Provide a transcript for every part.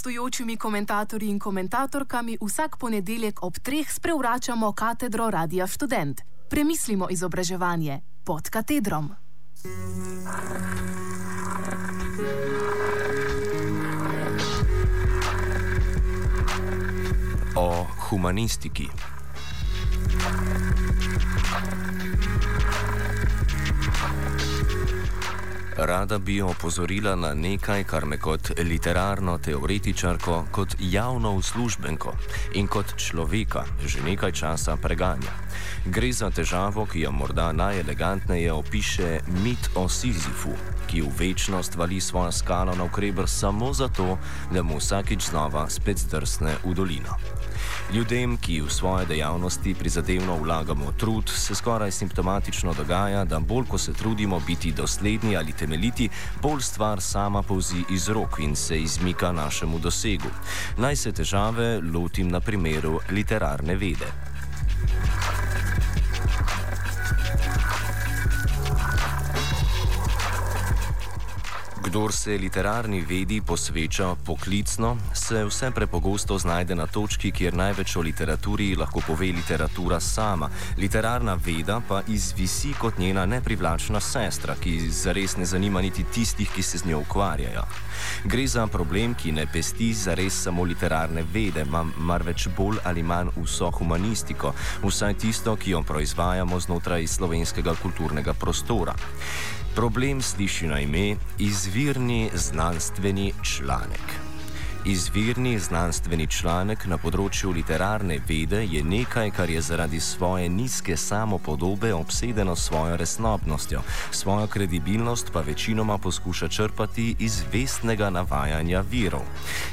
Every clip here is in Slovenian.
gostujočimi komentatorji in komentatorkami vsak ponedeljek ob treh sprevračamo katedro Radia Student. Premislimo izobraževanje pod katedrom. O humanistiki. Rada bi opozorila na nekaj, kar me kot literarno teoretičarko, kot javno uslužbenko in kot človeka že nekaj časa preganja. Gre za težavo, ki jo morda najelegantneje opiše mit o Sizifu, ki v večnost vali svojo skalo na ukreber samo zato, da mu vsakič znova spet zdrsne v dolino. Ljudem, ki v svoje dejavnosti prizadevno vlagamo trud, se skoraj simptomatično dogaja, da bolj ko se trudimo biti dosledni ali temeljiti, bolj stvar sama povzi iz rok in se izmika našemu dosegu. Naj se težave lotim na primeru literarne vede. Kdor se literarni vedi posveča poklicno, se vse prepogosto znajde na točki, kjer največ o literaturi lahko pove literatura sama. Literarna veda pa izvisi kot njena neprivlačna sestra, ki zares ne zanima niti tistih, ki se z njo ukvarjajo. Gre za problem, ki ne pesti zares samo literarne vede, marveč bolj ali manj vso humanistiko, vsaj tisto, ki jo proizvajamo znotraj slovenskega kulturnega prostora. Problem sliši na ime izvirni znanstveni članek. Izvirni znanstveni članek na področju literarne vede je nekaj, kar je zaradi svoje nizke samopodobe obsedeno svojo resnobnostjo, svojo kredibilnost pa večinoma poskuša črpati iz vestnega navajanja virov.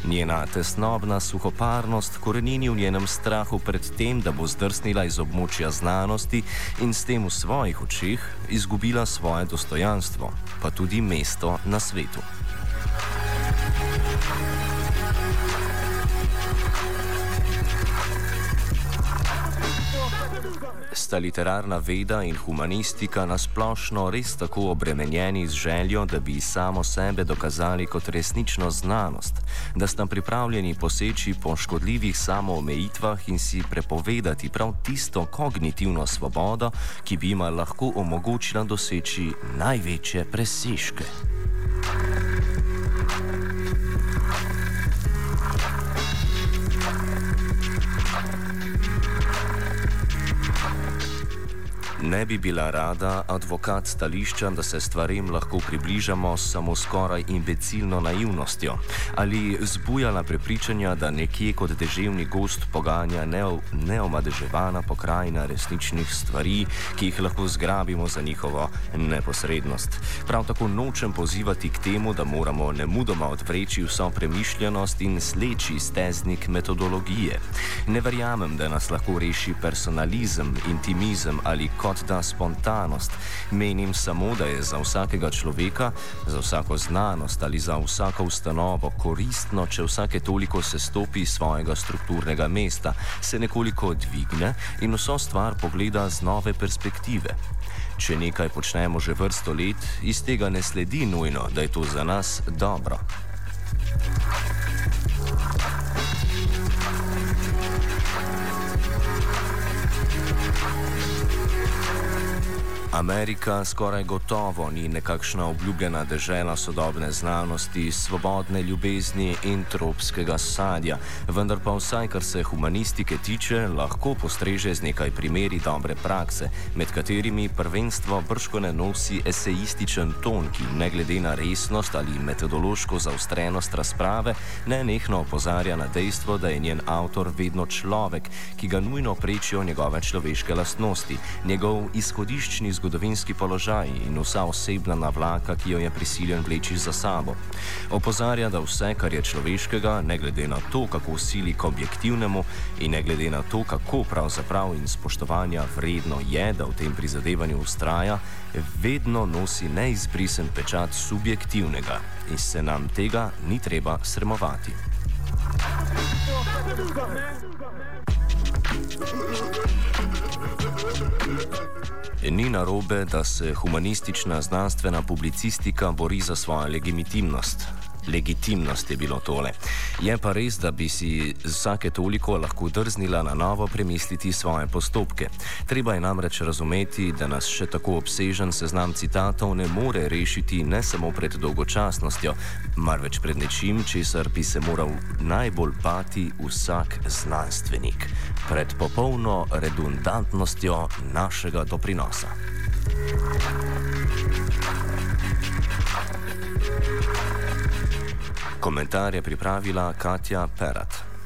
Njena tesnobna suhoparnost korenini v njenem strahu pred tem, da bo zdrsnila iz območja znanosti in s tem v svojih očeh izgubila svoje dostojanstvo, pa tudi mesto na svetu. Sta literarna veda in humanistika nasplošno res tako obremenjeni z željo, da bi samo sebe dokazali kot resnično znanost, da sta pripravljeni poseči po škodljivih samoomejitvah in si prepovedati prav tisto kognitivno svobodo, ki bi jim lahko omogočila doseči največje presežke. Ne bi bila rada advokat stališča, da se stvarem lahko približamo samo skoraj imbecilno naivnostjo ali zbujala prepričanja, da nekje kot deževni gost poganja neomadeževana pokrajina resničnih stvari, ki jih lahko zgrabimo za njihovo neposrednost. Prav tako nočem pozivati k temu, da moramo nemudoma odvreči vso premišljenost in sleči steznik metodologije. Ne verjamem, da nas lahko reši personalizem, intimizem ali kot kot da spontanost. Menim samo, da je za vsakega človeka, za vsako znanost ali za vsako ustanovo koristno, če vsake toliko se stopi iz svojega strukturnega mesta, se nekoliko dvigne in vso stvar pogleda z nove perspektive. Če nekaj počnemo že vrsto let, iz tega ne sledi nujno, da je to za nas dobro. Amerika skoraj gotovo ni nekakšna obljubljena država sodobne znanosti, svobodne ljubezni in tropskega sadja, vendar pa vsaj kar se humanistike tiče, lahko postreže z nekaj primeri dobre prakse, med katerimi prvenstvo brško ne nosi esejističen ton, ki ne glede na resnost ali metodološko zaustrenost razprave, ne nehno opozarja na dejstvo, da je njen avtor vedno človek, ki ga nujno prečijo njegove človeške lastnosti, njegov izhodiščni zgodovini zgodovinski položaj in vsa osebna navlaka, ki jo je prisiljen vleči za sabo. Opozarja, da vse, kar je človeškega, ne glede na to, kako sili k objektivnemu in ne glede na to, kako pravzaprav in spoštovanja vredno je, da v tem prizadevanju ustraja, vedno nosi neizbrisen pečat subjektivnega in se nam tega ni treba srmovati. Ni narobe, da se humanistična znanstvena publicistika bori za svojo legitimnost. Legitimnost je bilo tole. Je pa res, da bi si vsake toliko lahko drznila na novo premisliti svoje postopke. Treba je namreč razumeti, da nas še tako obsežen seznam citatov ne more rešiti ne samo pred dolgočasnostjo, marveč pred nečim, česar bi se moral najbolj pati vsak znanstvenik. Pred popolno redundantnostjo našega doprinosa. Komentar je pripravila Katja Perat.